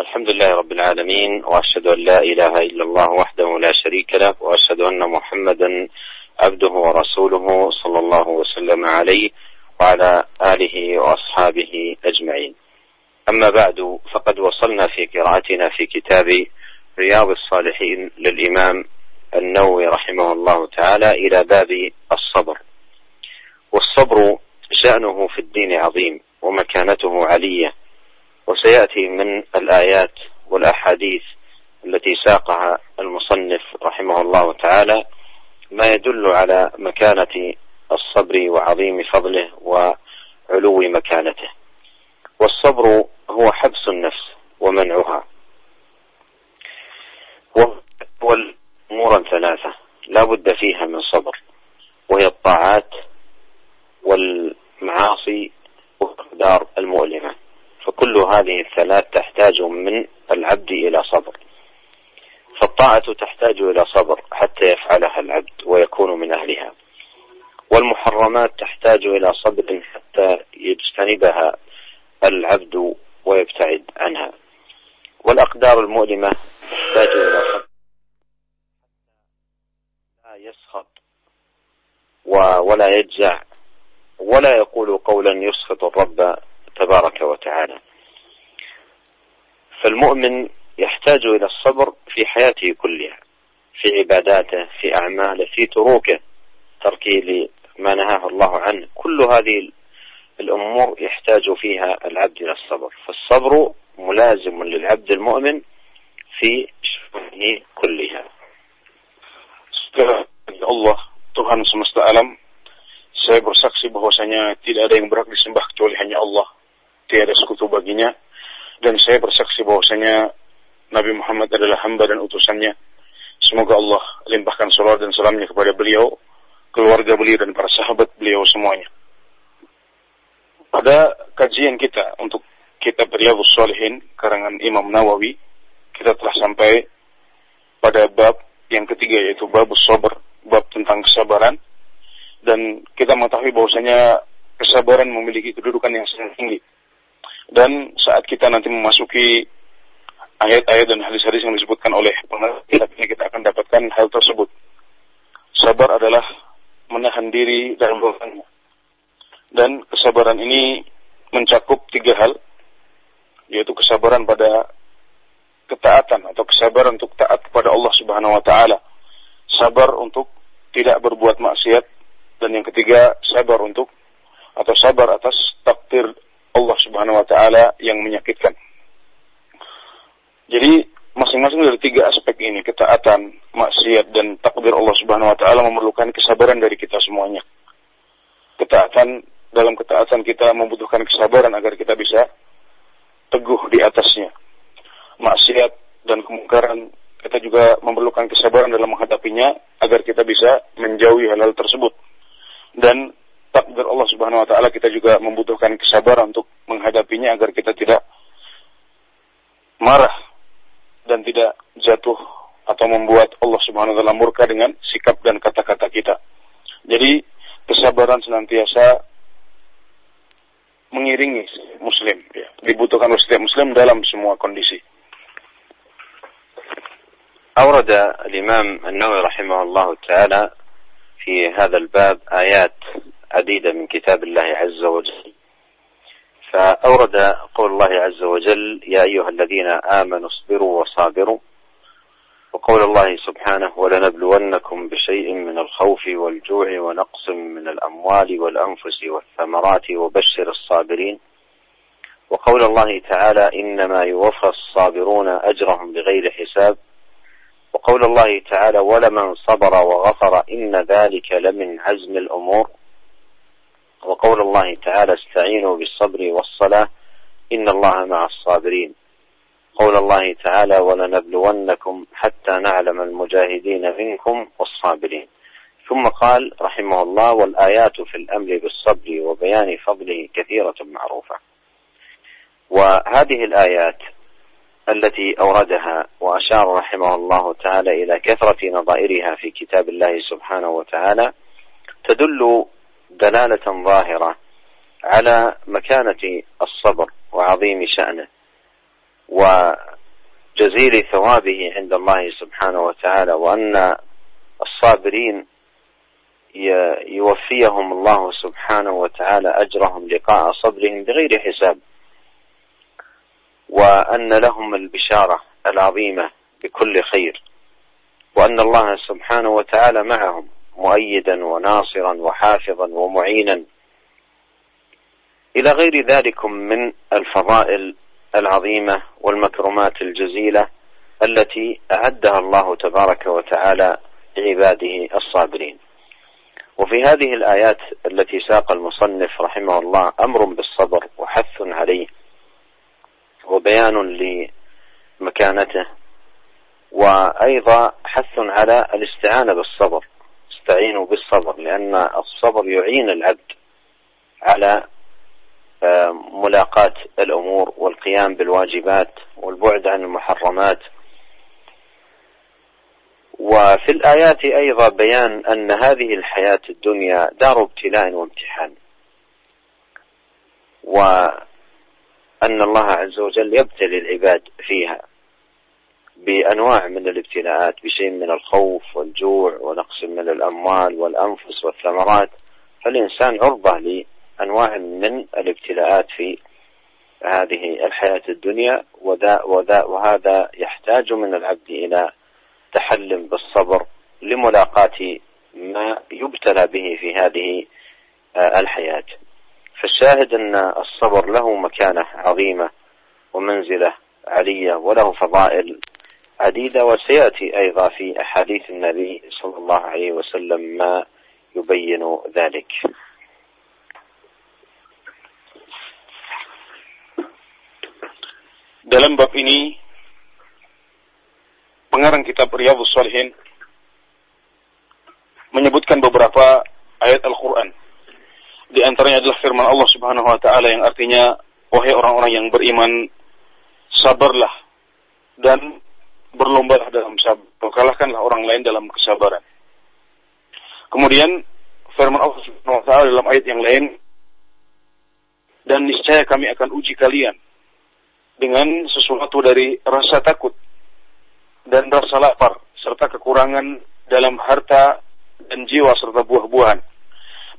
الحمد لله رب العالمين وأشهد أن لا إله إلا الله وحده لا شريك له وأشهد أن محمدا عبده ورسوله صلى الله وسلم عليه وعلى آله وأصحابه أجمعين. أما بعد فقد وصلنا في قراءتنا في كتاب رياض الصالحين للإمام النووي رحمه الله تعالى إلى باب الصبر. والصبر شأنه في الدين عظيم ومكانته علية وسيأتي من الآيات والأحاديث التي ساقها المصنف رحمه الله تعالى ما يدل على مكانة الصبر وعظيم فضله وعلو مكانته. والصبر هو حبس النفس ومنعها. امورا ثلاثة لا بد فيها من صبر وهي الطاعات والمعاصي والاقدار المؤلمة. فكل هذه الثلاث تحتاج من العبد إلى صبر. فالطاعة تحتاج إلى صبر حتى يفعلها العبد ويكون من أهلها. والمحرمات تحتاج إلى صبر حتى يجتنبها العبد ويبتعد عنها. والأقدار المؤلمة تحتاج إلى صبر لا يسخط ولا يجزع. ولا يقول قولا يسخط الرب تبارك وتعالى. فالمؤمن يحتاج إلى الصبر في حياته كلها في عباداته في أعماله في تروكه تركه لما نهاه الله عنه. كل هذه الأمور يحتاج فيها العبد إلى الصبر. فالصبر ملازم للعبد المؤمن في شؤونه كلها. Allah Tuhan semesta alam saya bersaksi bahwasanya tidak ada yang berhak disembah kecuali hanya Allah. Tiada sekutu baginya dan saya bersaksi bahwasanya Nabi Muhammad adalah hamba dan utusannya. Semoga Allah limpahkan salawat dan salamnya kepada beliau, keluarga beliau dan para sahabat beliau semuanya. Pada kajian kita untuk kitab Riyadhus Shalihin karangan Imam Nawawi, kita telah sampai pada bab yang ketiga yaitu bab sabar, bab tentang kesabaran dan kita mengetahui bahwasanya kesabaran memiliki kedudukan yang sangat tinggi dan saat kita nanti memasuki ayat-ayat dan hadis-hadis yang disebutkan oleh pengertian kita akan dapatkan hal tersebut. Sabar adalah menahan diri dalam bertanya. Dan kesabaran ini mencakup tiga hal, yaitu kesabaran pada ketaatan atau kesabaran untuk taat kepada Allah Subhanahu wa taala. Sabar untuk tidak berbuat maksiat dan yang ketiga sabar untuk atau sabar atas takdir Allah Subhanahu wa taala yang menyakitkan. Jadi masing-masing dari tiga aspek ini, ketaatan, maksiat dan takdir Allah Subhanahu wa taala memerlukan kesabaran dari kita semuanya. Ketaatan dalam ketaatan kita membutuhkan kesabaran agar kita bisa teguh di atasnya. Maksiat dan kemungkaran kita juga memerlukan kesabaran dalam menghadapinya agar kita bisa menjauhi hal-hal tersebut. Dan takdir Allah Subhanahu wa taala kita juga membutuhkan kesabaran untuk menghadapinya agar kita tidak marah dan tidak jatuh atau membuat Allah Subhanahu wa taala murka dengan sikap dan kata-kata kita. Jadi kesabaran senantiasa mengiringi muslim ya. dibutuhkan oleh setiap muslim dalam semua kondisi. أورد الإمام النووي رحمه الله تعالى في هذا الباب آيات عديدة من كتاب الله عز وجل. فأورد قول الله عز وجل يا أيها الذين آمنوا اصبروا وصابروا. وقول الله سبحانه ولنبلونكم بشيء من الخوف والجوع ونقص من الأموال والأنفس والثمرات وبشر الصابرين. وقول الله تعالى إنما يوفى الصابرون أجرهم بغير حساب. وقول الله تعالى ولمن صبر وغفر إن ذلك لمن عزم الأمور. وقول الله تعالى استعينوا بالصبر والصلاة إن الله مع الصابرين. قول الله تعالى ولنبلونكم حتى نعلم المجاهدين منكم والصابرين. ثم قال رحمه الله والآيات في الأمر بالصبر وبيان فضله كثيرة معروفة. وهذه الآيات التي أوردها وأشار رحمه الله تعالى إلى كثرة نظائرها في كتاب الله سبحانه وتعالى تدل دلالة ظاهرة على مكانة الصبر وعظيم شأنه وجزيل ثوابه عند الله سبحانه وتعالى وأن الصابرين يوفيهم الله سبحانه وتعالى أجرهم لقاء صبرهم بغير حساب وأن لهم البشارة العظيمة بكل خير وأن الله سبحانه وتعالى معهم. مؤيدا وناصرا وحافظا ومعينا. إلى غير ذلك من الفضائل العظيمة والمكرمات الجزيلة التي أعدها الله تبارك وتعالى لعباده الصابرين. وفي هذه الآيات التي ساق المصنف رحمه الله أمر بالصبر وحث عليه وبيان لمكانته وأيضا حث على الاستعانة بالصبر. استعينوا بالصبر لأن الصبر يعين العبد على آه، ملاقاة الأمور والقيام بالواجبات والبعد عن المحرمات. وفي الآيات أيضا بيان أن هذه الحياة الدنيا دار ابتلاء وامتحان. وأن الله عز وجل يبتلي العباد فيها. بأنواع من الابتلاءات بشيء من الخوف والجوع ونقص من الأموال والأنفس والثمرات. فالإنسان عرضة لأنواع من الابتلاءات في هذه الحياة الدنيا وذا وذا وهذا يحتاج من العبد إلى تحل بالصبر لملاقاة ما يبتلى به في هذه آه، الحياة. فالشاهد أن الصبر له مكانة عظيمة ومنزلة علية وله فضائل عديدة وسيأتي أيضا في أحاديث النبي صلى الله عليه وسلم ما يبين ذلك Dalam bab ini pengarang kitab Riyadhus Shalihin menyebutkan beberapa ayat Al-Qur'an. Di antaranya adalah firman Allah Subhanahu wa taala yang artinya wahai orang-orang yang beriman sabarlah dan berlombalah dalam sabar. Kalahkanlah orang lain dalam kesabaran. Kemudian firman Allah Subhanahu wa taala dalam ayat yang lain dan niscaya kami akan uji kalian dengan sesuatu dari rasa takut dan rasa lapar serta kekurangan dalam harta dan jiwa serta buah-buahan.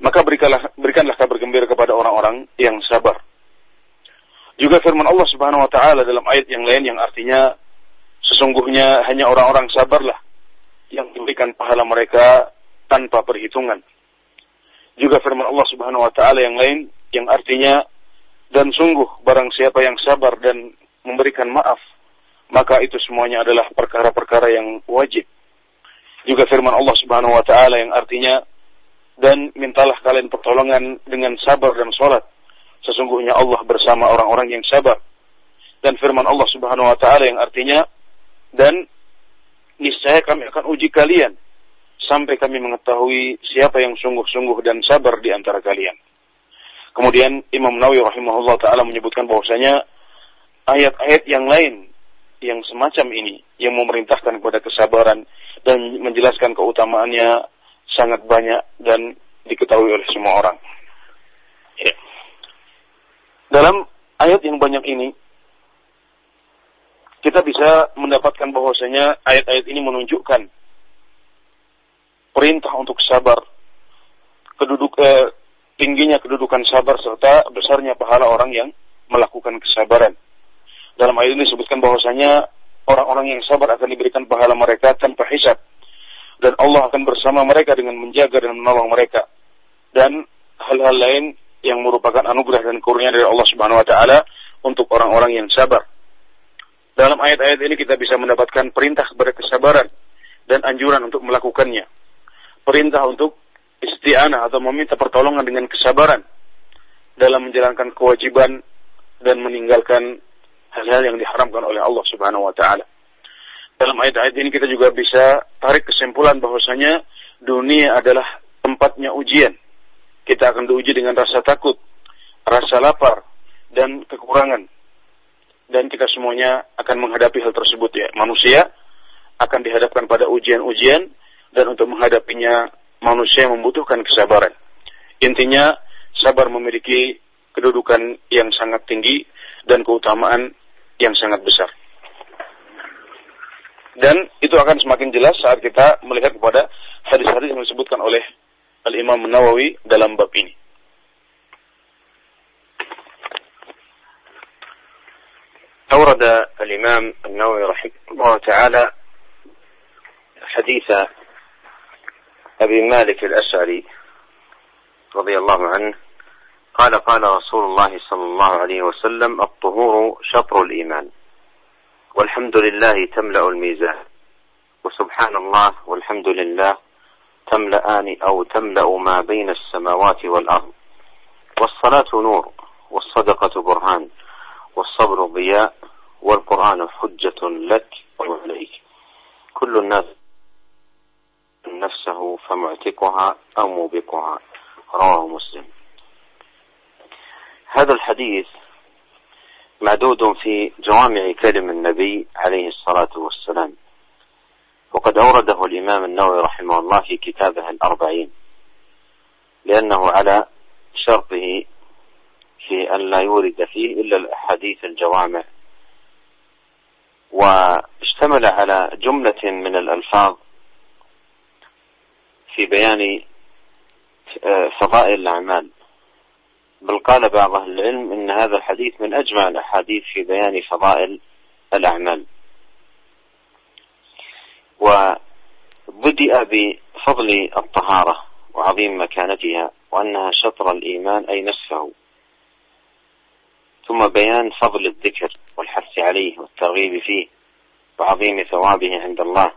Maka berikanlah berikanlah kabar gembira kepada orang-orang yang sabar. Juga firman Allah Subhanahu wa taala dalam ayat yang lain yang artinya sesungguhnya hanya orang-orang sabarlah yang diberikan pahala mereka tanpa perhitungan. Juga firman Allah Subhanahu wa taala yang lain yang artinya dan sungguh barang siapa yang sabar dan memberikan maaf maka itu semuanya adalah perkara-perkara yang wajib. Juga firman Allah Subhanahu wa taala yang artinya dan mintalah kalian pertolongan dengan sabar dan sholat. Sesungguhnya Allah bersama orang-orang yang sabar. Dan firman Allah Subhanahu wa taala yang artinya dan niscaya kami akan uji kalian sampai kami mengetahui siapa yang sungguh-sungguh dan sabar di antara kalian. Kemudian Imam Nawawi rahimahullah taala menyebutkan bahwasanya ayat-ayat yang lain yang semacam ini yang memerintahkan kepada kesabaran dan menjelaskan keutamaannya sangat banyak dan diketahui oleh semua orang. Ya. Dalam ayat yang banyak ini kita bisa mendapatkan bahwasanya ayat-ayat ini menunjukkan perintah untuk sabar, keduduk eh, tingginya kedudukan sabar serta besarnya pahala orang yang melakukan kesabaran. Dalam ayat ini disebutkan bahwasanya orang-orang yang sabar akan diberikan pahala mereka tanpa hisab. Dan Allah akan bersama mereka dengan menjaga dan menolong mereka. Dan hal-hal lain yang merupakan anugerah dan kurnia dari Allah Subhanahu wa taala untuk orang-orang yang sabar. Dalam ayat-ayat ini kita bisa mendapatkan perintah kepada kesabaran dan anjuran untuk melakukannya. Perintah untuk isti'anah atau meminta pertolongan dengan kesabaran dalam menjalankan kewajiban dan meninggalkan hal-hal yang diharamkan oleh Allah Subhanahu wa taala. Dalam ayat-ayat ini kita juga bisa tarik kesimpulan bahwasanya dunia adalah tempatnya ujian. Kita akan diuji dengan rasa takut, rasa lapar, dan kekurangan. Dan kita semuanya akan menghadapi hal tersebut ya. Manusia akan dihadapkan pada ujian-ujian dan untuk menghadapinya manusia membutuhkan kesabaran. Intinya sabar memiliki kedudukan yang sangat tinggi dan keutamaan yang sangat besar. Dan itu akan semakin jelas saat kita melihat kepada hadis-hadis yang disebutkan oleh Al-Imam Nawawi dalam bab ini. أورد الإمام النووي رحمه الله تعالى حديث أبي مالك الأشعري رضي الله عنه قال قال رسول الله صلى الله عليه وسلم الطهور شطر الإيمان والحمد لله تملأ الميزان وسبحان الله والحمد لله تملأان أو تملأ ما بين السماوات والأرض والصلاة نور والصدقة ضياء والقرآن حجة لك وعليك. كل الناس نفسه فمعتقها أو موبقها. رواه مسلم. هذا الحديث معدود في جوامع كلم النبي عليه الصلاة والسلام. وقد أورده الإمام النووي رحمه الله في كتابه الأربعين. لأنه على شرطه في أن لا يورد فيه إلا الأحاديث الجوامع. واشتمل على جملة من الألفاظ في بيان آه، فضائل الأعمال. بل قال بعض أهل العلم إن هذا الحديث من أجمع الأحاديث في بيان فضائل الأعمال. وبدأ بفضل الطهارة وعظيم مكانتها وأنها شطر الإيمان أي نصفه ثم بيان فضل الذكر والحث عليه والترغيب فيه وعظيم ثوابه عند الله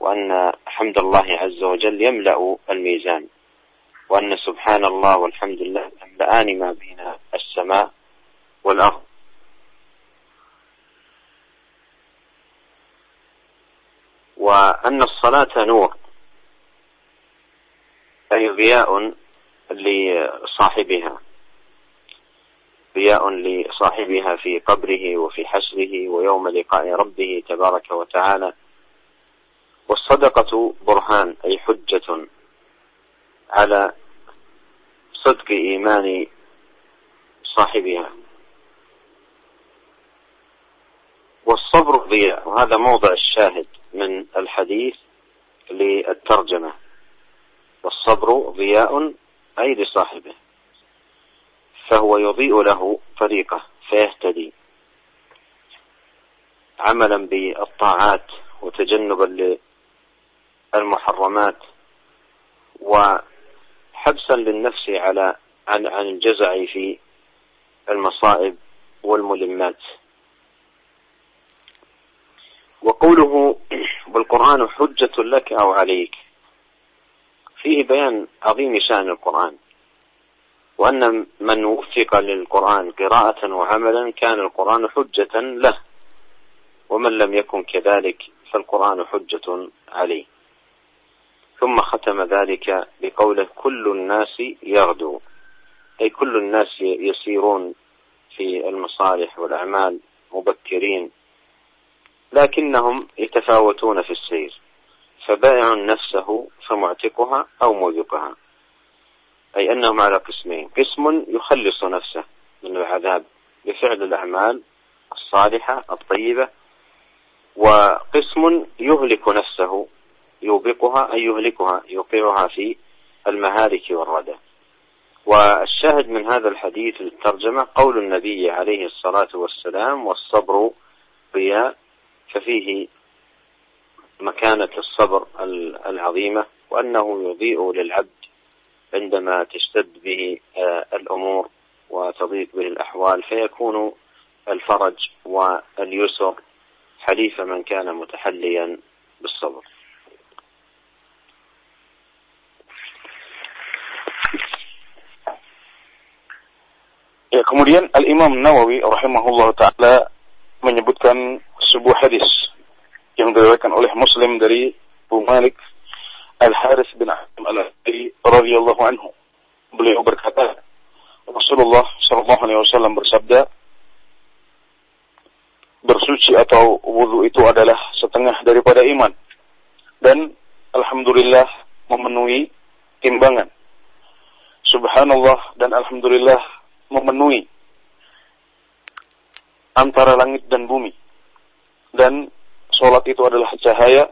وأن حمد الله عز وجل يملأ الميزان وأن سبحان الله والحمد لله يملأان ما بين السماء والأرض. وأن الصلاة نور أي ضياء لصاحبها. ضياء لصاحبها في قبره وفي حشره ويوم لقاء ربه تبارك وتعالى. والصدقة برهان أي حجة على صدق إيمان صاحبها. والصبر ضياء وهذا موضع الشاهد من الحديث للترجمة. والصبر ضياء أي لصاحبه. فهو يضيء له طريقه فيهتدي. عملا بالطاعات وتجنبا للمحرمات وحبسا للنفس على عن عن الجزع في المصائب والملمات. وقوله بالقرآن حجة لك أو عليك. فيه بيان عظيم شأن القرآن. وأن من وفق للقرآن قراءة وعملا كان القرآن حجة له. ومن لم يكن كذلك فالقرآن حجة عليه. ثم ختم ذلك بقوله كل الناس يغدو. أي كل الناس يسيرون في المصالح والأعمال مبكرين. لكنهم يتفاوتون في السير. فبائع نفسه فمعتقها أو موبقها أي أنهم على قسمين. قسم يخلص نفسه من العذاب بفعل الأعمال الصالحة الطيبة وقسم يهلك نفسه يوبقها أي يهلكها يوقعها في المهالك والردى. والشاهد من هذا الحديث للترجمة قول النبي عليه الصلاة والسلام والصبر ضياء ففيه مكانة الصبر العظيمة وأنه يضيء للعبد عندما تشتد به آه، الأمور وتضيق به الأحوال فيكون الفرج واليسر حليف من كان متحليا بالصبر kemudian Al-Imam Nawawi rahimahullah taala menyebutkan sebuah hadis yang diriwayatkan oleh Muslim dari Abu Malik Al-Haris bin Ahmad Al-Asri radhiyallahu anhu. Beliau berkata, Rasulullah sallallahu alaihi wasallam bersabda, bersuci atau wudhu itu adalah setengah daripada iman. Dan alhamdulillah memenuhi timbangan. Subhanallah dan alhamdulillah memenuhi antara langit dan bumi. Dan sholat itu adalah cahaya,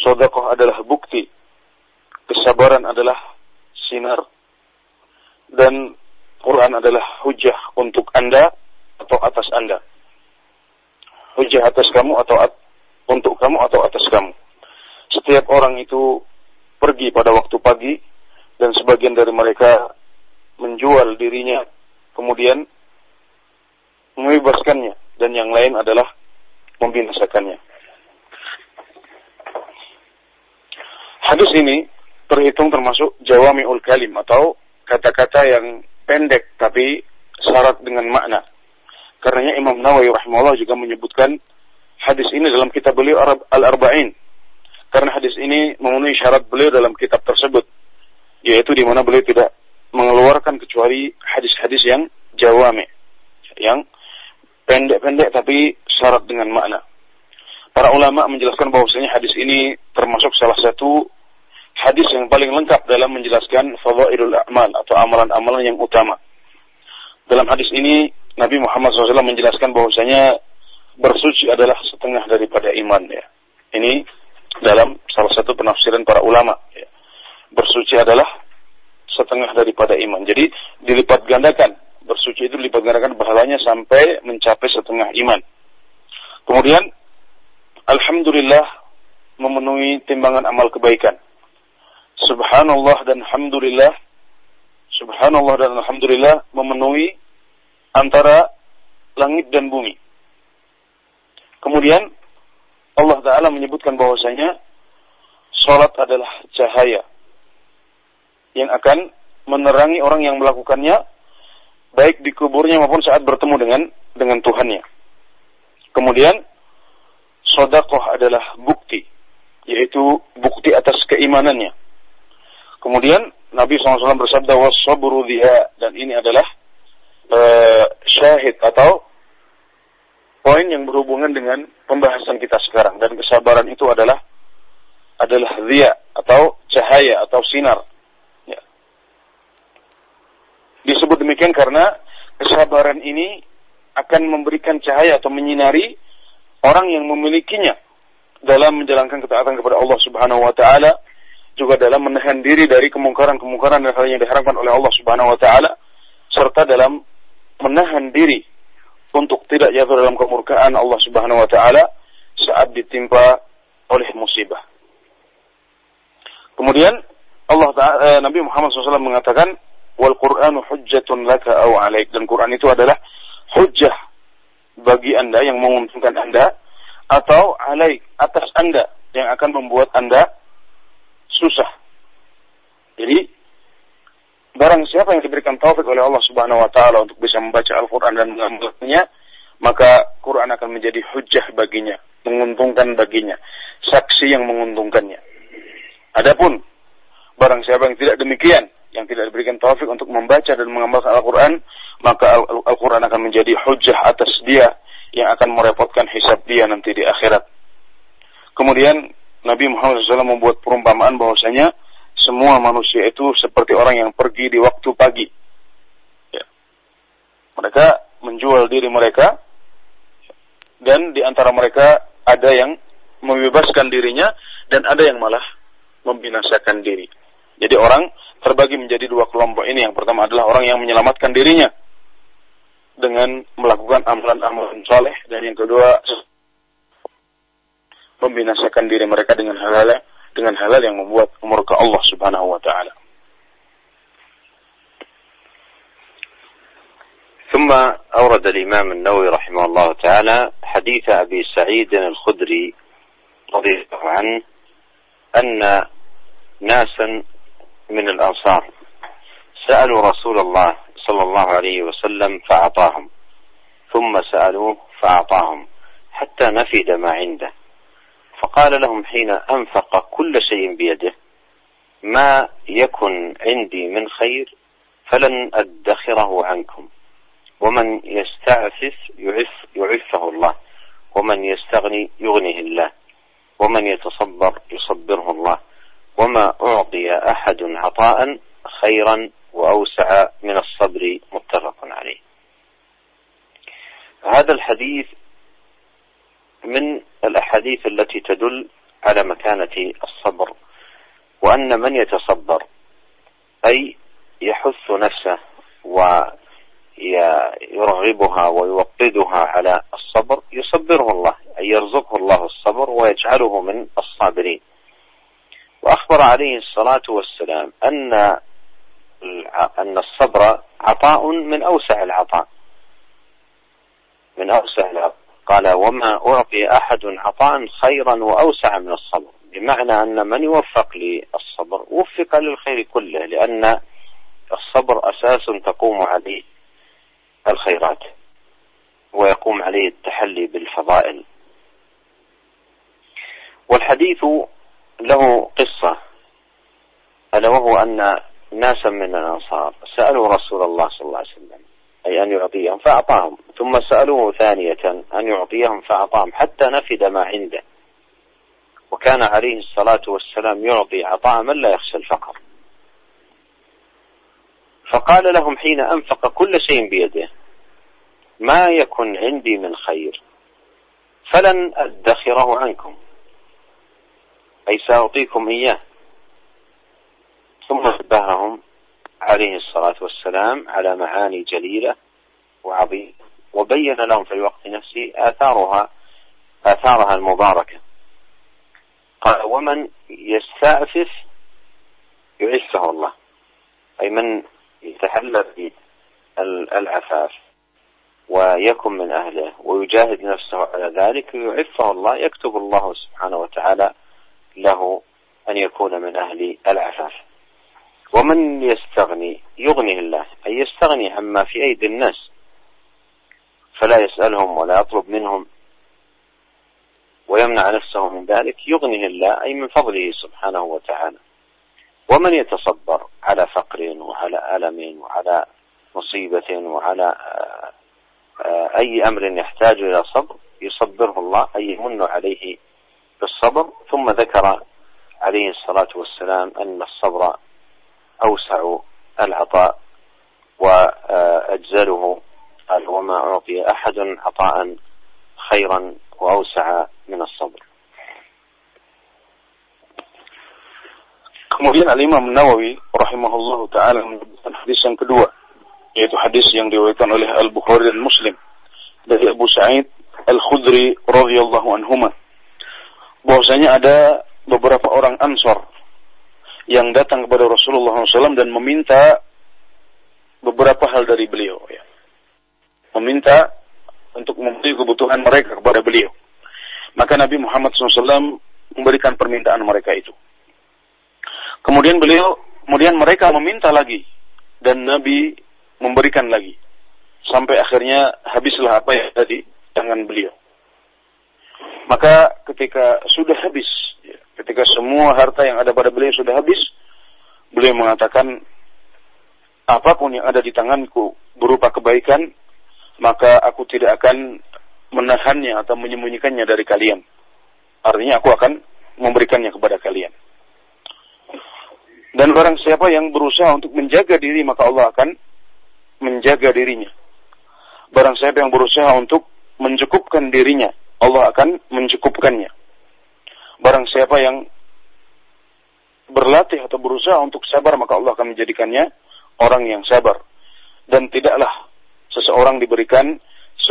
sodakoh adalah bukti, kesabaran adalah sinar, dan Quran adalah hujah untuk Anda atau atas Anda. Hujah atas kamu atau at untuk kamu atau atas kamu. Setiap orang itu pergi pada waktu pagi dan sebagian dari mereka menjual dirinya kemudian membebaskannya dan yang lain adalah membinasakannya. Hadis ini terhitung termasuk jawami'ul kalim atau kata-kata yang pendek tapi syarat dengan makna. Karena Imam Nawawi rahimahullah juga menyebutkan hadis ini dalam kitab beliau Al-Arba'in. Karena hadis ini memenuhi syarat beliau dalam kitab tersebut. Yaitu di mana beliau tidak mengeluarkan kecuali hadis-hadis yang jawami. Yang pendek-pendek tapi syarat dengan makna. Para ulama menjelaskan bahwasanya hadis ini termasuk salah satu hadis yang paling lengkap dalam menjelaskan fadhailul a'mal atau amalan-amalan yang utama. Dalam hadis ini Nabi Muhammad SAW menjelaskan bahwasanya bersuci adalah setengah daripada iman ya. Ini dalam salah satu penafsiran para ulama ya. Bersuci adalah setengah daripada iman. Jadi dilipat gandakan bersuci itu dilipat gandakan pahalanya sampai mencapai setengah iman. Kemudian, Alhamdulillah memenuhi timbangan amal kebaikan. Subhanallah dan Alhamdulillah, Subhanallah dan Alhamdulillah memenuhi antara langit dan bumi. Kemudian, Allah Ta'ala menyebutkan bahwasanya sholat adalah cahaya yang akan menerangi orang yang melakukannya baik di kuburnya maupun saat bertemu dengan dengan Tuhannya. Kemudian sodakoh adalah bukti, yaitu bukti atas keimanannya. Kemudian Nabi SAW bersabda wasabru dia dan ini adalah uh, syahid atau poin yang berhubungan dengan pembahasan kita sekarang. Dan kesabaran itu adalah adalah dia atau cahaya atau sinar. Disebut demikian karena kesabaran ini akan memberikan cahaya atau menyinari orang yang memilikinya dalam menjalankan ketaatan kepada Allah Subhanahu wa taala juga dalam menahan diri dari kemungkaran-kemungkaran dan hal yang diharapkan oleh Allah Subhanahu wa taala serta dalam menahan diri untuk tidak jatuh dalam kemurkaan Allah Subhanahu wa taala saat ditimpa oleh musibah. Kemudian Allah Ta'ala, eh, Nabi Muhammad SAW mengatakan wal Qur'anu hujjatun laka aw alaik dan Quran itu adalah hujjah bagi Anda yang menguntungkan Anda atau alaik atas Anda yang akan membuat Anda susah. Jadi barang siapa yang diberikan taufik oleh Allah Subhanahu wa taala untuk bisa membaca Al-Qur'an dan mengamalkannya, maka Quran akan menjadi hujjah baginya, menguntungkan baginya, saksi yang menguntungkannya. Adapun barang siapa yang tidak demikian, yang tidak diberikan taufik untuk membaca dan mengamalkan Al-Quran, maka Al-Quran akan menjadi hujah atas dia yang akan merepotkan hisab dia nanti di akhirat. Kemudian Nabi Muhammad SAW membuat perumpamaan bahwasanya semua manusia itu seperti orang yang pergi di waktu pagi. Ya. Mereka menjual diri mereka dan di antara mereka ada yang membebaskan dirinya dan ada yang malah membinasakan diri. Jadi orang terbagi menjadi dua kelompok ini. Yang pertama adalah orang yang menyelamatkan dirinya dengan melakukan amalan-amalan soleh dan yang kedua membinasakan diri mereka dengan hal-hal dengan hal-hal yang membuat murka Allah Subhanahu wa taala. ثم أورد الإمام النووي رحمه الله تعالى حديث أبي سعيد الخدري رضي الله عنه أن ناسا من الأنصار سألوا رسول الله صلى الله عليه وسلم فأعطاهم ثم سألوه فأعطاهم حتى نفد ما عنده فقال لهم حين أنفق كل شيء بيده ما يكن عندي من خير فلن أدخره عنكم. ومن يستعفف يعف يعفه الله ومن يستغني يغنيه الله ومن يتصبر يصبره الله. وما أعطي أحد عطاء خيرا وأوسع من الصبر متفق عليه. الأحاديث التي تدل على مكانة الصبر وأن من يتصبر أي يحث نفسه ويرغبها ويوقدها على الصبر يصبره الله أي يرزقه الله الصبر ويجعله من الصابرين. وأخبر عليه الصلاة والسلام أن أن الصبر عطاء من أوسع العطاء من أوسع العطاء. قال وما أعطي أحد عطاء خيرا وأوسع من الصبر. بمعنى أن من يوفق للصبر وفق للخير كله لأن الصبر أساس تقوم عليه الخيرات ويقوم عليه التحلي بالفضائل. والحديث له قصة ألا وهو أن ناسا من الأنصار سألوا رسول الله صلى الله عليه وسلم أي أن يعطيهم فأعطاهم. ثم سألوه ثانية أن يعطيهم فأعطاهم حتى نفد ما عنده. وكان عليه الصلاة والسلام يعطي عطاء من لا يخشى الفقر. فقال لهم حين أنفق كل شيء بيده ما يكن عندي من خير فلن أدخره عنكم. أي سأعطيكم إياه. ثم نبههم. عليه الصلاة والسلام على معاني جليلة وعظيمة وبين لهم في الوقت نفسه آثارها آثارها المباركة. قال ومن يستعفف يعفه الله. أي من يتحلى بالعفاف ويكن من أهله ويجاهد نفسه على ذلك يعفه الله يكتب الله سبحانه وتعالى له أن يكون من أهل العفاف. ومن يستغني؟ يغنيه الله. أي يستغني عما في أيدي الناس. فلا يسألهم ولا يطلب منهم. ويمنع نفسه من ذلك. يغنيه الله أي من فضله سبحانه وتعالى. ومن يتصبر على فقر وعلى ألم وعلى مصيبة وعلى آه، أي أمر يحتاج إلى صبر يصبره الله أي يمن عليه بالصبر. ثم ذكر عليه الصلاة والسلام أن الصبر أوسع العطاء وأجزله قال وما أعطي أحد عطاء خيرا وأوسع من الصبر Kemudian Al-Imam Nawawi rahimahullah taala menyebutkan hadis yang kedua yaitu hadis yang diriwayatkan oleh Al-Bukhari dan Muslim dari Abu Sa'id Al-Khudri radhiyallahu anhuma bahwasanya ada beberapa orang Ansor yang datang kepada Rasulullah SAW dan meminta beberapa hal dari beliau ya. Meminta untuk memenuhi kebutuhan mereka kepada beliau. Maka Nabi Muhammad SAW memberikan permintaan mereka itu. Kemudian beliau, kemudian mereka meminta lagi dan Nabi memberikan lagi sampai akhirnya habislah apa yang tadi tangan beliau. Maka ketika sudah habis, ketika semua harta yang ada pada beliau sudah habis, beliau mengatakan apa pun yang ada di tanganku berupa kebaikan, maka aku tidak akan menahannya atau menyembunyikannya dari kalian. Artinya aku akan memberikannya kepada kalian. Dan barang siapa yang berusaha untuk menjaga diri, maka Allah akan menjaga dirinya. Barang siapa yang berusaha untuk mencukupkan dirinya, Allah akan mencukupkannya. Barang siapa yang berlatih atau berusaha untuk sabar, maka Allah akan menjadikannya orang yang sabar. Dan tidaklah seseorang diberikan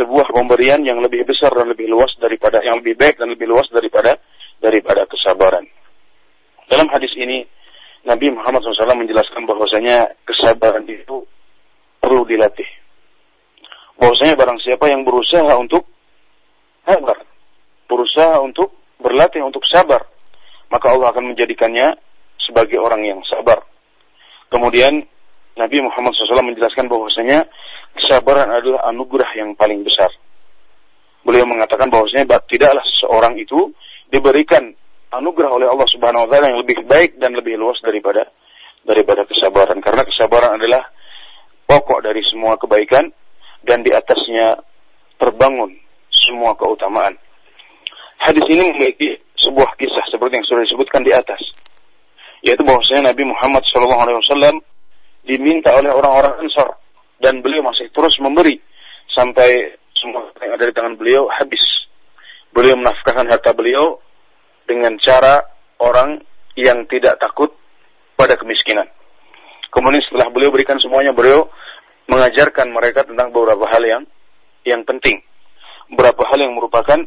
sebuah pemberian yang lebih besar dan lebih luas daripada yang lebih baik dan lebih luas daripada daripada kesabaran. Dalam hadis ini Nabi Muhammad SAW menjelaskan bahwasanya kesabaran itu perlu dilatih. Bahwasanya barang siapa yang berusaha untuk sabar, berusaha untuk berlatih untuk sabar, maka Allah akan menjadikannya sebagai orang yang sabar. Kemudian Nabi Muhammad SAW menjelaskan bahwasanya kesabaran adalah anugerah yang paling besar. Beliau mengatakan bahwasanya tidaklah seseorang itu diberikan anugerah oleh Allah Subhanahu wa taala yang lebih baik dan lebih luas daripada daripada kesabaran karena kesabaran adalah pokok dari semua kebaikan dan di atasnya terbangun semua keutamaan. Hadis ini memiliki sebuah kisah seperti yang sudah disebutkan di atas, yaitu bahwasanya Nabi Muhammad SAW diminta oleh orang-orang Ansar dan beliau masih terus memberi sampai semua yang ada di tangan beliau habis beliau menafkahkan harta beliau dengan cara orang yang tidak takut pada kemiskinan. Kemudian setelah beliau berikan semuanya, beliau mengajarkan mereka tentang beberapa hal yang yang penting. Beberapa hal yang merupakan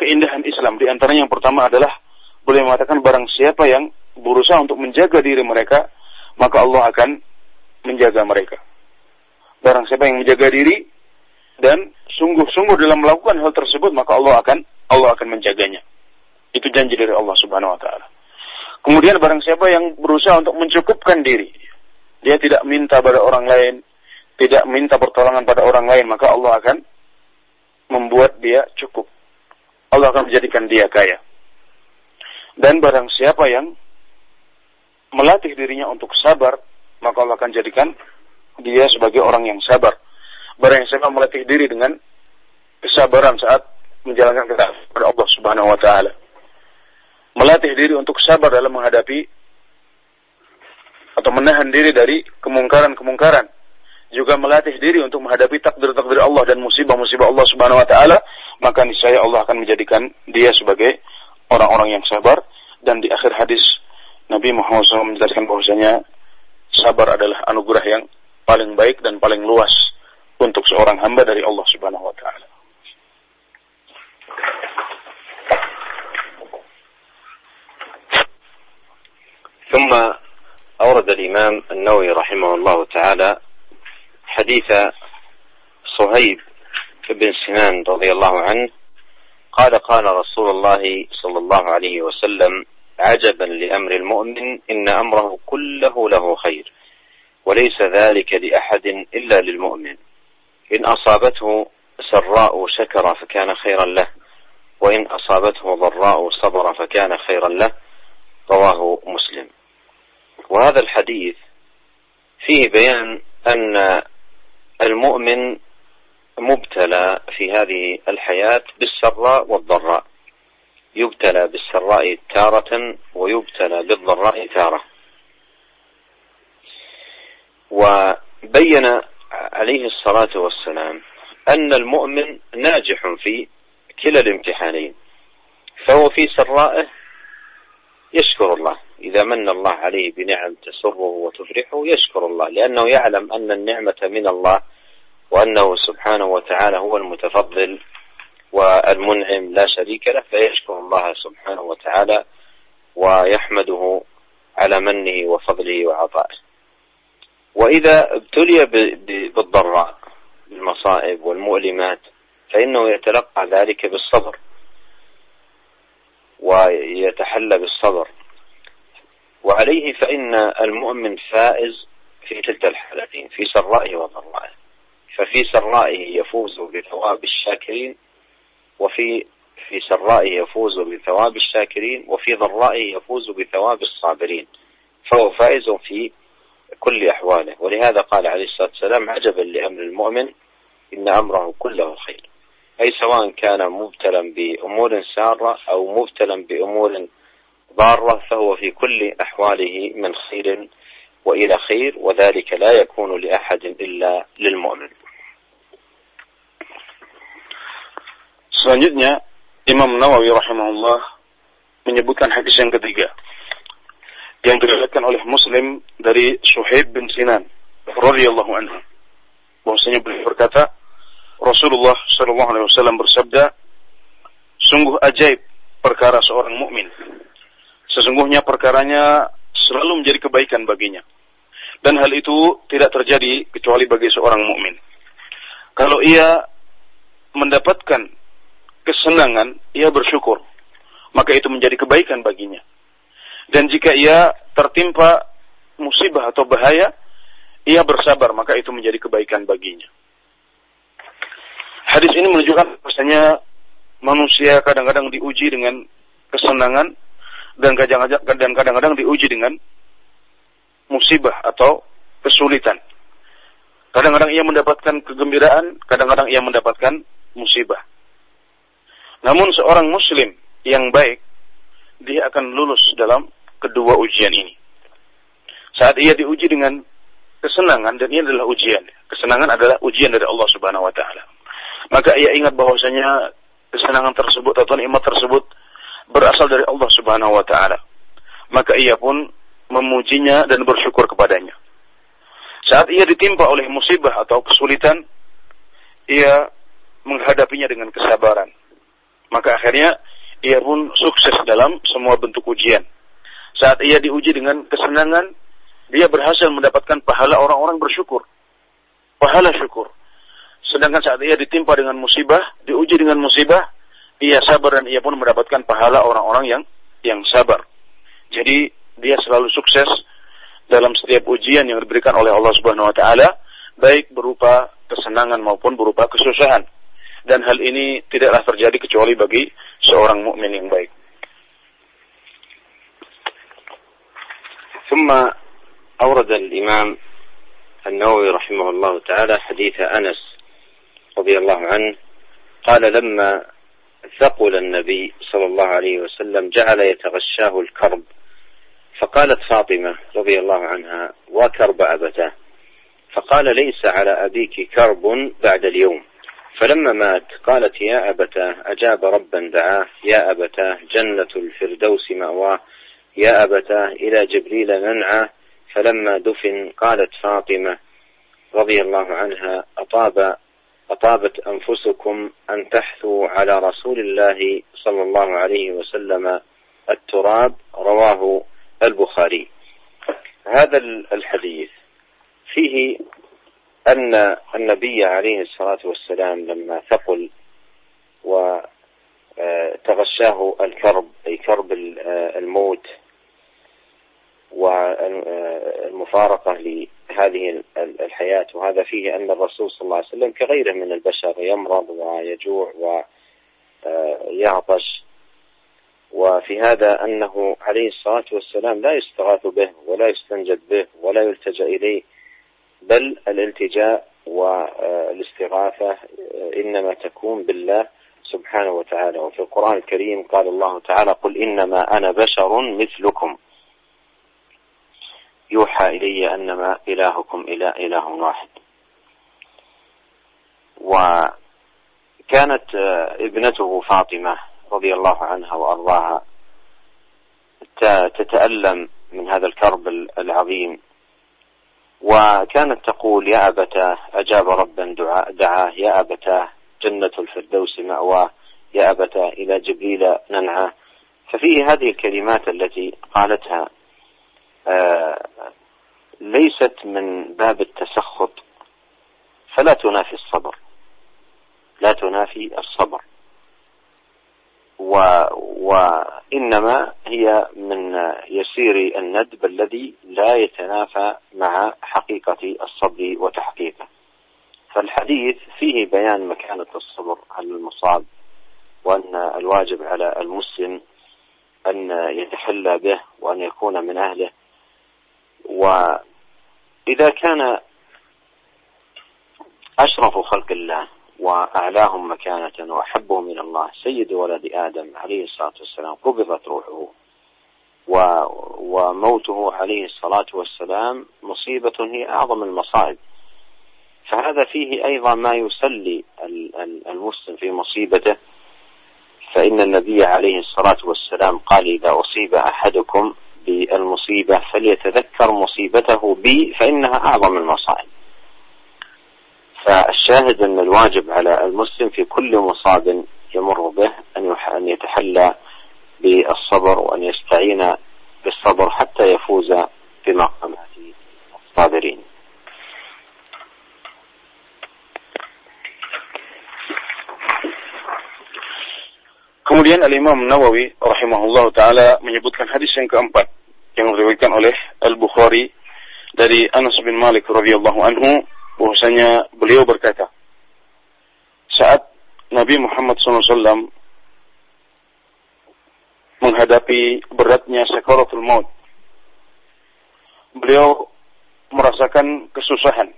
keindahan Islam. Di antaranya yang pertama adalah boleh mengatakan barang siapa yang berusaha untuk menjaga diri mereka, maka Allah akan menjaga mereka. Barang siapa yang menjaga diri dan sungguh-sungguh dalam melakukan hal tersebut, maka Allah akan Allah akan menjaganya. Itu janji dari Allah Subhanahu wa taala. Kemudian barang siapa yang berusaha untuk mencukupkan diri, dia tidak minta pada orang lain, tidak minta pertolongan pada orang lain, maka Allah akan membuat dia cukup. Allah akan menjadikan dia kaya. Dan barang siapa yang melatih dirinya untuk sabar, maka Allah akan jadikan dia sebagai orang yang sabar. Barang siapa melatih diri dengan kesabaran saat menjalankan kepada Allah Subhanahu wa taala. Melatih diri untuk sabar dalam menghadapi atau menahan diri dari kemungkaran-kemungkaran juga melatih diri untuk menghadapi takdir-takdir Allah dan musibah-musibah Allah Subhanahu wa taala, maka niscaya Allah akan menjadikan dia sebagai orang-orang yang sabar dan di akhir hadis Nabi Muhammad SAW menjelaskan bahwasanya sabar adalah anugerah yang paling baik dan paling luas untuk seorang hamba dari Allah Subhanahu wa taala. ثم أورد الإمام النووي رحمه الله تعالى حديث صهيب بن سنان رضي الله عنه قال قال رسول الله صلى الله عليه وسلم عجبا لأمر المؤمن إن أمره كله له خير وليس ذلك لأحد إلا للمؤمن. إن أصابته سراء شكر فكان خيرا له وإن أصابته ضراء صبر فكان خيرا له. رواه مسلم. وهذا الحديث فيه بيان أن المؤمن مبتلى في هذه الحياة بالسراء والضراء. يبتلى بالسراء تارة ويبتلى بالضراء تارة. وبين عليه الصلاة والسلام أن المؤمن ناجح في كلا الامتحانين فهو في سرائه يشكر الله. إذا من الله عليه بنعم تسره وتفرحه يشكر الله لأنه يعلم أن النعمة من الله وأنه سبحانه وتعالى هو المتفضل والمنعم لا شريك له فيشكر الله سبحانه وتعالى ويحمده على منه وفضله وعطائه. وإذا ابتلي بالضراء بالمصائب والمؤلمات فإنه يتلقى ذلك بالصبر ويتحلى بالصبر. وعليه فإن المؤمن فائز في تلك الحالتين في سرائه وضرائه. ففي سرائه يفوز بثواب الشاكرين وفي في سرائه يفوز بثواب الشاكرين وفي ضرائه يفوز بثواب الصابرين. فهو فائز في كل أحواله. ولهذا قال عليه الصلاة والسلام عجبا لأمر المؤمن إن أمره كله خير. أي سواء كان مبتلا بأمور سارة أو مبتلا بأمور ضارة فهو في كل أحواله من خير وإلى خير وذلك لا يكون لأحد إلا للمؤمن Selanjutnya Imam Nawawi rahimahullah menyebutkan hadis yang ketiga yang diriwayatkan oleh Muslim dari Suhaib bin Sinan radhiyallahu anhu. Bahwasanya beliau berkata, Rasulullah sallallahu alaihi wasallam bersabda, sungguh ajaib perkara seorang mukmin. Sesungguhnya perkaranya selalu menjadi kebaikan baginya. Dan hal itu tidak terjadi kecuali bagi seorang mukmin. Kalau ia mendapatkan kesenangan, ia bersyukur. Maka itu menjadi kebaikan baginya. Dan jika ia tertimpa musibah atau bahaya, ia bersabar, maka itu menjadi kebaikan baginya. Hadis ini menunjukkan bahwasanya manusia kadang-kadang diuji dengan kesenangan dan kadang-kadang diuji dengan musibah atau kesulitan. Kadang-kadang ia mendapatkan kegembiraan, kadang-kadang ia mendapatkan musibah. Namun seorang muslim yang baik, dia akan lulus dalam kedua ujian ini. Saat ia diuji dengan kesenangan dan ini adalah ujian. Kesenangan adalah ujian dari Allah Subhanahu wa taala. maka ia ingat bahwasanya kesenangan tersebut atau nikmat tersebut berasal dari Allah Subhanahu wa taala. Maka ia pun memujinya dan bersyukur kepadanya. Saat ia ditimpa oleh musibah atau kesulitan, ia menghadapinya dengan kesabaran. Maka akhirnya ia pun sukses dalam semua bentuk ujian. Saat ia diuji dengan kesenangan, dia berhasil mendapatkan pahala orang-orang bersyukur. Pahala syukur. Sedangkan saat ia ditimpa dengan musibah, diuji dengan musibah, ia sabar dan ia pun mendapatkan pahala orang-orang yang yang sabar. Jadi dia selalu sukses dalam setiap ujian yang diberikan oleh Allah Subhanahu wa taala, baik berupa kesenangan maupun berupa kesusahan. Dan hal ini tidaklah terjadi kecuali bagi seorang mukmin yang baik. ثم أورد الإمام النووي رحمه الله تعالى حديث أنس رضي الله عنه قال لما ثقل النبي صلى الله عليه وسلم جعل يتغشاه الكرب. فقالت فاطمة رضي الله عنها وكرب أبتاه. فقال ليس على أبيك كرب بعد اليوم. فلما مات قالت يا أبتاه. أجاب ربا دعاه يا أبتاه جنة الفردوس مأواه. يا أبتاه إلى جبريل ننعى. فلما دفن قالت فاطمة رضي الله عنها أطاب أطابت أنفسكم أن تحثوا على رسول الله صلى الله عليه وسلم التراب رواه البخاري. هذا الحديث فيه أن النبي عليه الصلاة والسلام لما ثقل وتغشاه الكرب أي كرب الموت والمفارقة لهذه الحياة. وهذا فيه أن الرسول صلى الله عليه وسلم كغيره من البشر يمرض ويجوع ويعطش. وفي هذا أنه عليه الصلاة والسلام لا يستغاث به ولا يستنجد به ولا يلتجأ إليه بل الالتجاء والاستغاثة إنما تكون بالله سبحانه وتعالى. وفي القرآن الكريم قال الله تعالى قل إنما أنا بشر مثلكم. يوحى إلي أنما إلهكم إله, إله واحد. وكانت ابنته فاطمة رضي الله عنها وأرضاها تتألم من هذا الكرب العظيم. وكانت تقول يا أبتاه أجاب ربا دعاه يا أبتاه جنة الفردوس مأواه يا أبتاه إلى جبريل ننعاه. ففيه هذه الكلمات التي قالتها آه، ليست من باب التسخط. فلا تنافي الصبر. لا تنافي الصبر. و وإنما هي من يسير الندب الذي لا يتنافى مع حقيقة الصبر وتحقيقه. فالحديث فيه بيان مكانة الصبر على المصاب وأن الواجب على المسلم أن يتحلى به وأن يكون من أهله. وإذا كان أشرف خلق الله وأعلاهم مكانة وأحبهم إلى الله سيد ولد آدم عليه الصلاة والسلام قبضت روحه وموته عليه الصلاة والسلام مصيبة هي أعظم المصائب. فهذا فيه أيضا ما يسلي المسلم في مصيبته. فإن النبي عليه الصلاة والسلام قال إذا أصيب أحدكم بالمصيبة فليتذكر مصيبته بي فإنها أعظم المصائب فالشاهد أن الواجب على المسلم في كل مصاب يمر به أن يتحلى بالصبر وأن يستعين بالصبر حتى يفوز بمقامات الصابرين. Kemudian Al-Imam Nawawi rahimahullah taala menyebutkan hadis yang keempat yang diriwayatkan oleh Al-Bukhari dari Anas bin Malik radhiyallahu anhu bahwasanya beliau berkata saat Nabi Muhammad SAW menghadapi beratnya sakaratul maut beliau merasakan kesusahan.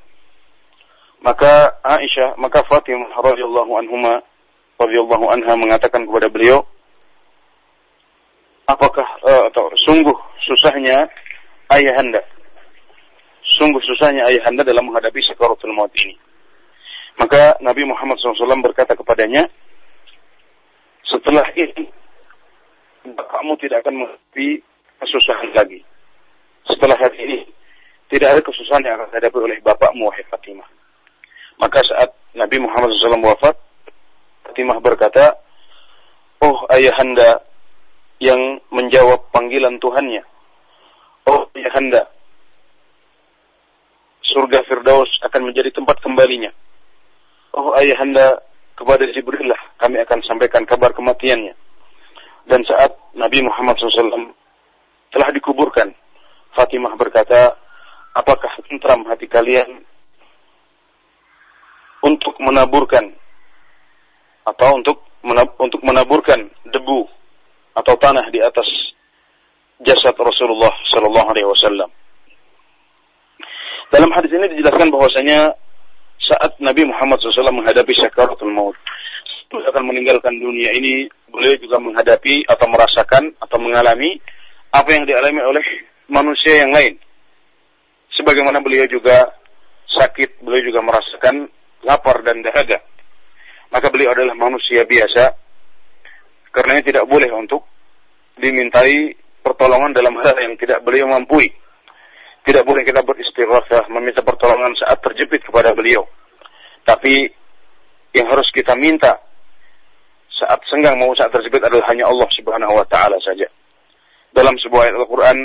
Maka Aisyah maka Fatimah radhiyallahu anhuma radhiyallahu anha mengatakan kepada beliau, apakah uh, atau sungguh susahnya ayahanda, sungguh susahnya ayahanda dalam menghadapi sakaratul maut ini. Maka Nabi Muhammad SAW berkata kepadanya, setelah ini, kamu tidak akan menghadapi kesusahan lagi. Setelah hari ini, tidak ada kesusahan yang akan dihadapi oleh bapakmu, wahai Fatimah. Maka saat Nabi Muhammad SAW wafat, Fatimah berkata, Oh ayahanda yang menjawab panggilan Tuhannya. Oh ayahanda, surga Firdaus akan menjadi tempat kembalinya. Oh ayahanda, kepada Jibril lah kami akan sampaikan kabar kematiannya. Dan saat Nabi Muhammad SAW telah dikuburkan, Fatimah berkata, apakah tentram hati kalian untuk menaburkan atau untuk untuk menaburkan debu atau tanah di atas jasad Rasulullah Sallallahu Alaihi Wasallam. Dalam hadis ini dijelaskan bahwasanya saat Nabi Muhammad SAW menghadapi syakaratul maut, akan meninggalkan dunia ini, beliau juga menghadapi atau merasakan atau mengalami apa yang dialami oleh manusia yang lain. Sebagaimana beliau juga sakit, beliau juga merasakan lapar dan dahaga maka beliau adalah manusia biasa karena tidak boleh untuk dimintai pertolongan dalam hal yang tidak beliau mampu. Tidak boleh kita beristighatsah meminta pertolongan saat terjepit kepada beliau. Tapi yang harus kita minta saat senggang mau saat terjepit adalah hanya Allah Subhanahu wa taala saja. Dalam sebuah ayat Al-Qur'an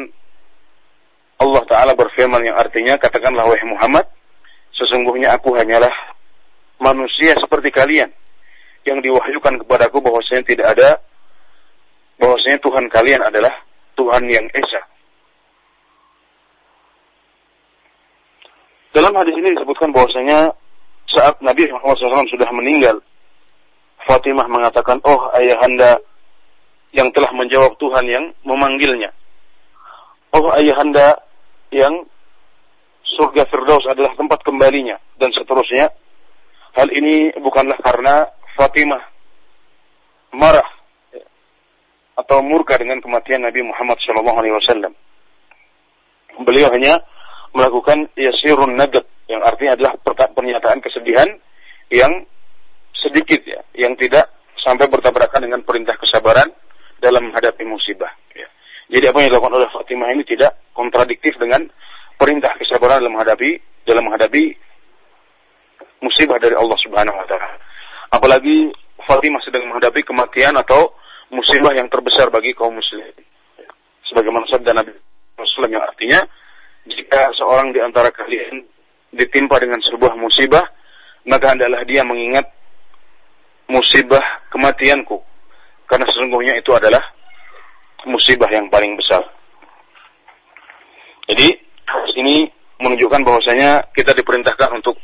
Allah taala berfirman yang artinya katakanlah wahai Muhammad sesungguhnya aku hanyalah manusia seperti kalian yang diwahyukan kepadaku bahwasanya tidak ada bahwasanya Tuhan kalian adalah Tuhan yang esa. Dalam hadis ini disebutkan bahwasanya saat Nabi Muhammad SAW sudah meninggal, Fatimah mengatakan, "Oh ayahanda yang telah menjawab Tuhan yang memanggilnya. Oh ayahanda yang surga Firdaus adalah tempat kembalinya dan seterusnya." Hal ini bukanlah karena Fatimah marah atau murka dengan kematian Nabi Muhammad SAW. Beliau hanya melakukan yasirun nagat yang artinya adalah pernyataan kesedihan yang sedikit ya, yang tidak sampai bertabrakan dengan perintah kesabaran dalam menghadapi musibah. Ya. Jadi apa yang dilakukan oleh Fatimah ini tidak kontradiktif dengan perintah kesabaran dalam menghadapi dalam menghadapi musibah dari Allah Subhanahu wa taala. Apalagi Fatimah sedang menghadapi kematian atau musibah yang terbesar bagi kaum muslimin. Sebagaimana sabda Nabi Rasulullah yang artinya jika seorang di antara kalian ditimpa dengan sebuah musibah, maka hendaklah dia mengingat musibah kematianku. Karena sesungguhnya itu adalah musibah yang paling besar. Jadi, ini menunjukkan bahwasanya kita diperintahkan untuk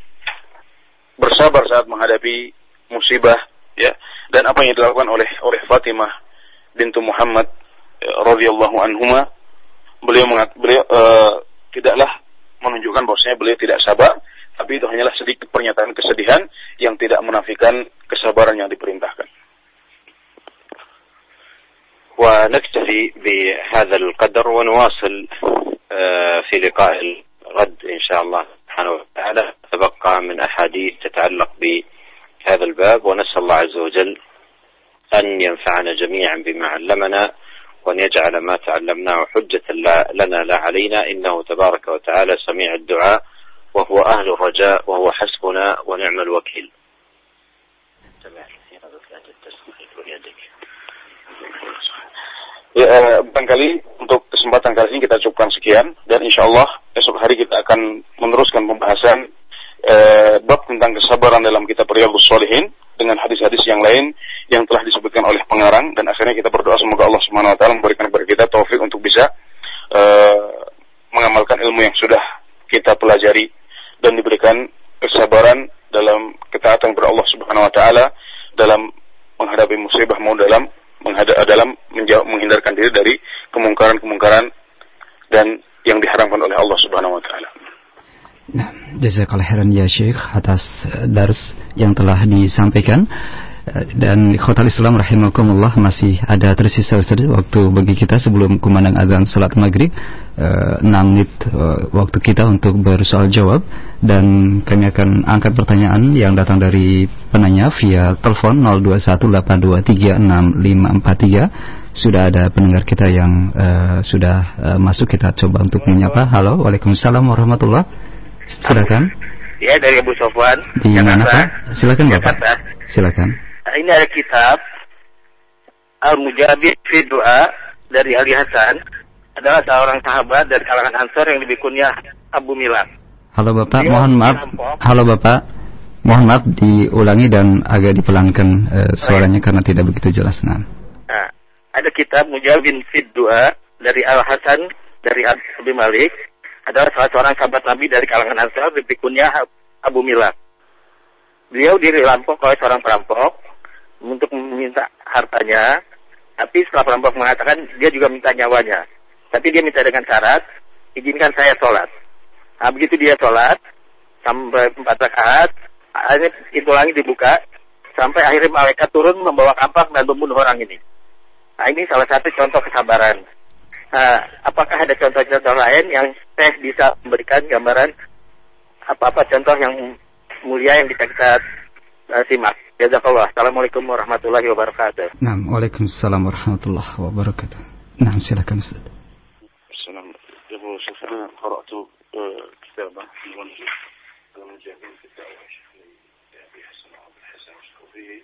bersabar saat menghadapi musibah ya dan apa yang dilakukan oleh oleh Fatimah bintu Muhammad ya, radhiyallahu anhuma beliau mengat, beliau uh, tidaklah menunjukkan bahwasanya beliau tidak sabar tapi itu hanyalah sedikit pernyataan kesedihan yang tidak menafikan kesabaran yang diperintahkan. ونكتفي بهذا القدر ونواصل في لقاء الغد إن شاء الله سبحانه وتعالى تبقى من أحاديث تتعلق بهذا الباب ونسأل الله عز وجل أن ينفعنا جميعا بما علمنا وأن يجعل ما تعلمناه حجة لنا لا علينا. إنه تبارك وتعالى سميع الدعاء وهو أهل الرجاء وهو حسبنا ونعم الوكيل. Ya, eh, barangkali untuk kesempatan kali ini kita cukupkan sekian. Dan insya Allah esok hari kita akan meneruskan pembahasan eh, bab tentang kesabaran dalam kitab Riyadhus Shalihin dengan hadis-hadis yang lain yang telah disebutkan oleh pengarang dan akhirnya kita berdoa semoga Allah Subhanahu wa taala memberikan kepada kita taufik untuk bisa eh, mengamalkan ilmu yang sudah kita pelajari dan diberikan kesabaran dalam ketaatan kepada Allah Subhanahu wa taala dalam menghadapi musibah mau dalam dalam menjawab, menghindarkan diri dari kemungkaran-kemungkaran dan yang diharamkan oleh Allah Subhanahu wa taala. Nah, jazakallahu khairan ya Syekh atas dars yang telah disampaikan. Dan Khotal Islam rahimakumullah masih ada tersisa Ustaz waktu bagi kita sebelum kumandang azan salat maghrib. Uh, 6 menit waktu kita untuk bersoal jawab. Dan kami akan angkat pertanyaan yang datang dari penanya via telepon 0218236543 sudah ada pendengar kita yang uh, sudah uh, masuk kita coba untuk menyapa. Halo waalaikumsalam warahmatullah silakan. Ya dari Abu Sofwan. Di mana Pak? Silakan Bapak. Silakan. Nah, ini ada kitab Al-Mujabid fi Doa dari Ali Hasan. Adalah seorang sahabat dari kalangan Ansor yang dibikunnya Abu Milan. Halo Bapak, Dia mohon maaf. Halo Bapak. Mohon maaf diulangi dan agak dipelankan uh, suaranya karena tidak begitu jelas. Nah. nah ada kitab Mujabid fi Doa dari Al Hasan dari Abi Malik adalah salah seorang sahabat Nabi dari kalangan Ansor dibikunnya Abu Milan. Beliau dirampok oleh seorang perampok untuk meminta hartanya, tapi setelah perampok mengatakan dia juga minta nyawanya. Tapi dia minta dengan syarat, izinkan saya sholat. Nah, begitu dia sholat, sampai empat rakaat, akhirnya pintu langit dibuka, sampai akhirnya malaikat turun membawa kampak dan membunuh orang ini. Nah, ini salah satu contoh kesabaran. Nah, apakah ada contoh-contoh lain yang saya bisa memberikan gambaran apa-apa contoh yang mulia yang bisa kita uh, simak? Jazakallah. Assalamualaikum warahmatullahi wabarakatuh. Nah, Waalaikumsalam warahmatullahi wabarakatuh. Nah, silakan Ustaz. Assalamualaikum. أنا قرأت كتابا في المنهج المجاهدين في الدعوة لأبي حسن عبد الحسن وفيه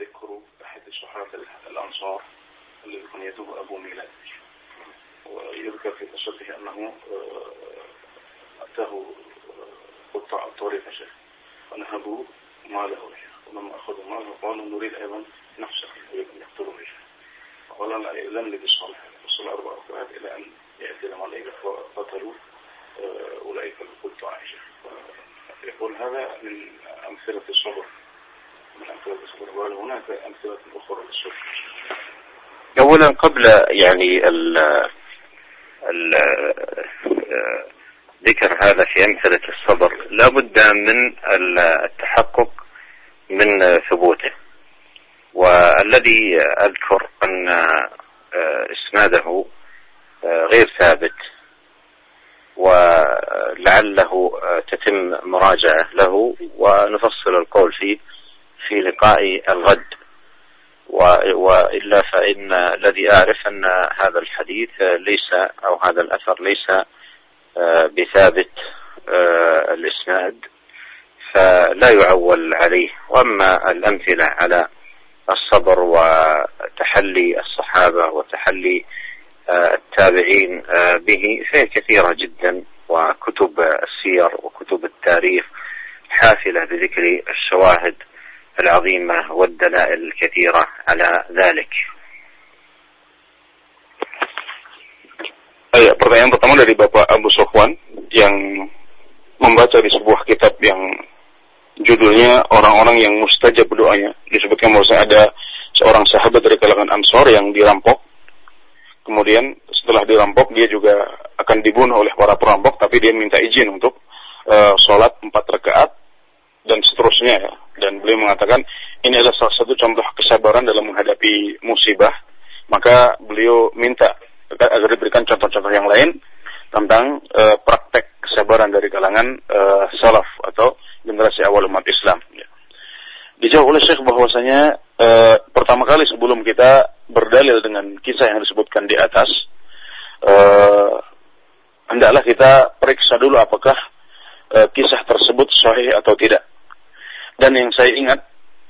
ذكر أحد الصحابة الأنصار الذي كنيته أبو ميلاد ويذكر في قصته أنه أتاه قطاع الطريق شيخ. ونهبوا ماله ولما أخذوا ماله. قالوا نريد أيضا نفسك نريد أن يقتلوا رجلا قال لا لم لبس صالح وصل أربع أفراد إلى أن يأتي الملائكة فقتلوا أولئك القلت عائشة يقول هذا من أمثلة الصبر من أمثلة الصبر وهناك أمثلة أخرى للصبر أولا قبل يعني ذكر هذا في أمثلة الصبر. لا بد من التحقق من ثبوته. والذي أذكر أن إسناده غير ثابت. ولعله تتم مراجعة له. ونفصل القول فيه في لقاء الغد. وإلا فإن الذي أعرف أن هذا الحديث ليس أو هذا الأثر ليس بثابت الإسناد فلا يعول عليه. وأما الأمثلة على الصبر وتحلي الصحابة وتحلي التابعين به فهي كثيرة جدا. وكتب السير وكتب التاريخ حافلة بذكر الشواهد. العظيمة والدلائل الكثيرة على ذلك Ya, pertanyaan pertama dari Bapak Abu Sofwan yang membaca di sebuah kitab yang judulnya orang-orang yang mustajab doanya. Disebutkan bahwa ada seorang sahabat dari kalangan Ansor yang dirampok. Kemudian setelah dirampok dia juga akan dibunuh oleh para perampok, tapi dia minta izin untuk uh, sholat empat rakaat dan seterusnya. Ya. Dan beliau mengatakan ini adalah salah satu contoh kesabaran dalam menghadapi musibah. Maka beliau minta agar diberikan contoh-contoh yang lain tentang uh, praktek kesabaran dari kalangan uh, salaf atau generasi awal umat Islam. Ya. Dijawab oleh Syekh bahwasanya e, pertama kali sebelum kita berdalil dengan kisah yang disebutkan di atas, e, hendaklah kita periksa dulu apakah e, kisah tersebut sahih atau tidak. Dan yang saya ingat,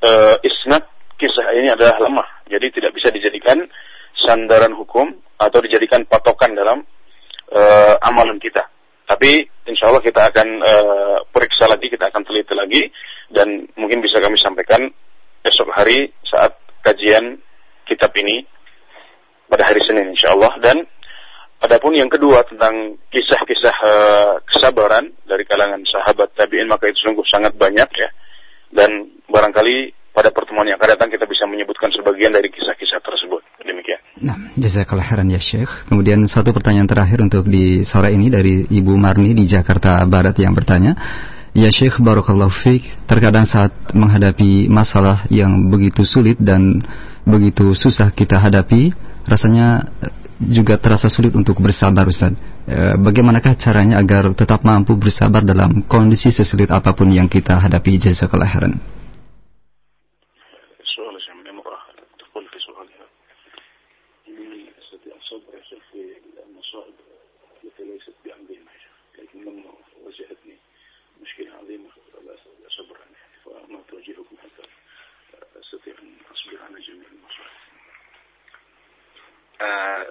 e, isnad kisah ini adalah lemah, jadi tidak bisa dijadikan sandaran hukum atau dijadikan patokan dalam e, amalan kita. Tapi insya Allah kita akan uh, periksa lagi, kita akan teliti lagi, dan mungkin bisa kami sampaikan esok hari saat kajian kitab ini pada hari Senin insya Allah. Dan adapun yang kedua tentang kisah-kisah uh, kesabaran dari kalangan sahabat tabiin maka itu sungguh sangat banyak ya. Dan barangkali pada pertemuan yang akan datang kita bisa menyebutkan sebagian dari kisah-kisah tersebut. Demikian. Nah, jazakallah khairan ya Syekh. Kemudian satu pertanyaan terakhir untuk di sore ini dari Ibu Marni di Jakarta Barat yang bertanya, Ya Syekh Barakallahu Fik Terkadang saat menghadapi masalah yang begitu sulit dan begitu susah kita hadapi Rasanya juga terasa sulit untuk bersabar Ustaz. E, Bagaimanakah caranya agar tetap mampu bersabar dalam kondisi sesulit apa pun yang kita hadapi? Jazakallah khairan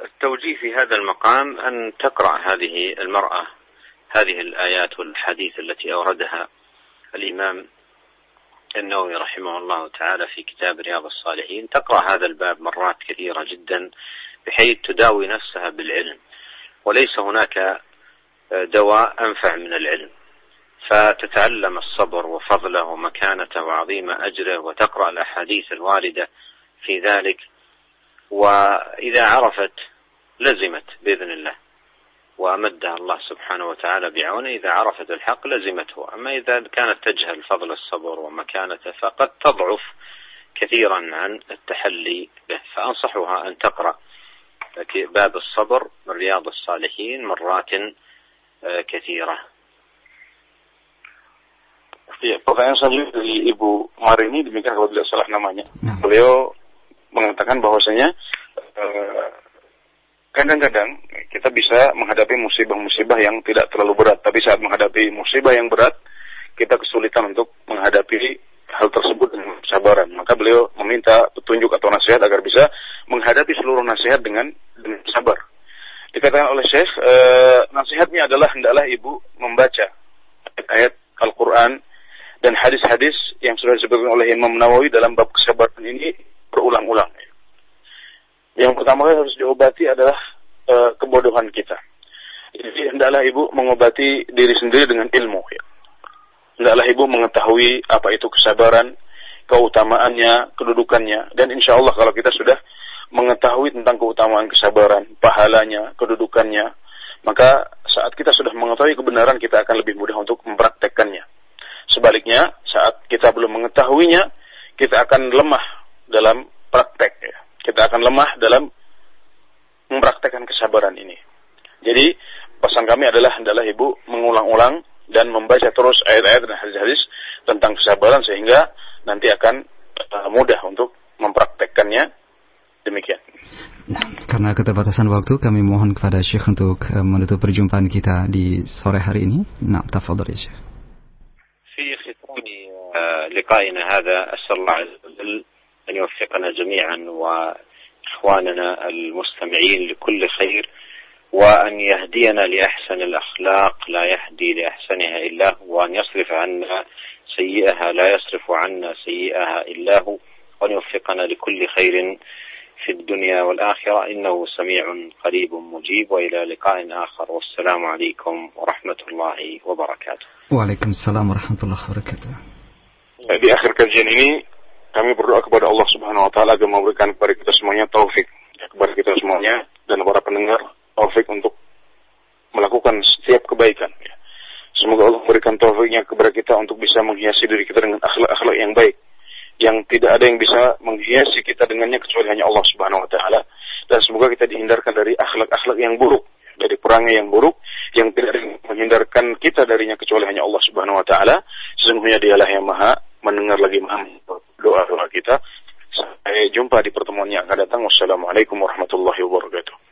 التوجيه في هذا المقام أن تقرأ هذه المرأة هذه الآيات والحديث التي أوردها الإمام النووي رحمه الله تعالى في كتاب رياض الصالحين. تقرأ هذا الباب مرات كثيرة جدا بحيث تداوي نفسها بالعلم وليس هناك دواء أنفع من العلم. فتتعلم الصبر وفضله ومكانته وعظيم أجره وتقرأ الأحاديث الواردة في ذلك. وإذا عرفت لزمت بإذن الله. وأمدها الله سبحانه وتعالى بعونه إذا عرفت الحق لزمته. أما إذا كانت تجهل فضل الصبر ومكانته فقد تضعف كثيرا عن التحلي به. فأنصحها أن تقرأ باب الصبر من رياض الصالحين مرات كثيرة. Ya, pertanyaan selanjutnya dari Ibu Marini, demikian kalau tidak salah namanya. Beliau mengatakan bahwasanya eh, kadang-kadang kita bisa menghadapi musibah-musibah yang tidak terlalu berat, tapi saat menghadapi musibah yang berat, kita kesulitan untuk menghadapi hal tersebut dengan kesabaran. Maka beliau meminta petunjuk atau nasihat agar bisa menghadapi seluruh nasihat dengan dengan sabar. Dikatakan oleh Syekh, e, nasihatnya adalah hendaklah ibu membaca ayat Al-Quran dan hadis-hadis yang sudah disebutkan oleh Imam Nawawi dalam bab kesabaran ini berulang-ulang. Yang pertama kali harus diobati adalah e, kebodohan kita. Jadi hendaklah ibu mengobati diri sendiri dengan ilmu. Ya. Hendaklah ibu mengetahui apa itu kesabaran, keutamaannya, kedudukannya. Dan insya Allah kalau kita sudah mengetahui tentang keutamaan kesabaran, pahalanya, kedudukannya, maka saat kita sudah mengetahui kebenaran kita akan lebih mudah untuk mempraktekkannya. Sebaliknya, saat kita belum mengetahuinya, kita akan lemah dalam praktek. Ya kita akan lemah dalam mempraktekkan kesabaran ini. Jadi pesan kami adalah hendaklah ibu mengulang-ulang dan membaca terus ayat-ayat dan hadis-hadis tentang kesabaran sehingga nanti akan uh, mudah untuk mempraktekkannya demikian. Nah, karena keterbatasan waktu kami mohon kepada Syekh untuk uh, menutup perjumpaan kita di sore hari ini. Nah, tafadhol ya Syekh. في ختام لقائنا هذا أسأل الله عز وجل أن يوفقنا جميعا وإخواننا المستمعين لكل خير وأن يهدينا لأحسن الأخلاق لا يهدي لأحسنها إلا هو وأن يصرف عنا سيئها لا يصرف عنا سيئها إلا هو وأن يوفقنا لكل خير في الدنيا والآخرة. إنه سميع قريب مجيب وإلى لقاء آخر. والسلام عليكم ورحمة الله وبركاته. وعليكم السلام ورحمة الله وبركاته. akhir kajian ini kami berdoa kepada Allah Subhanahu wa taala agar memberikan kepada kita semuanya taufik ya, kepada kita semuanya dan para pendengar taufik untuk melakukan setiap kebaikan ya. Semoga Allah memberikan taufiknya kepada kita untuk bisa menghiasi diri kita dengan akhlak-akhlak yang baik yang tidak ada yang bisa menghiasi kita dengannya kecuali hanya Allah Subhanahu wa taala dan semoga kita dihindarkan dari akhlak-akhlak yang buruk dari perangai yang buruk yang tidak menghindarkan kita darinya kecuali hanya Allah Subhanahu wa taala sesungguhnya dialah yang maha mendengar lagi doa-doa kita. Sampai jumpa di pertemuan yang akan datang. Wassalamualaikum warahmatullahi wabarakatuh.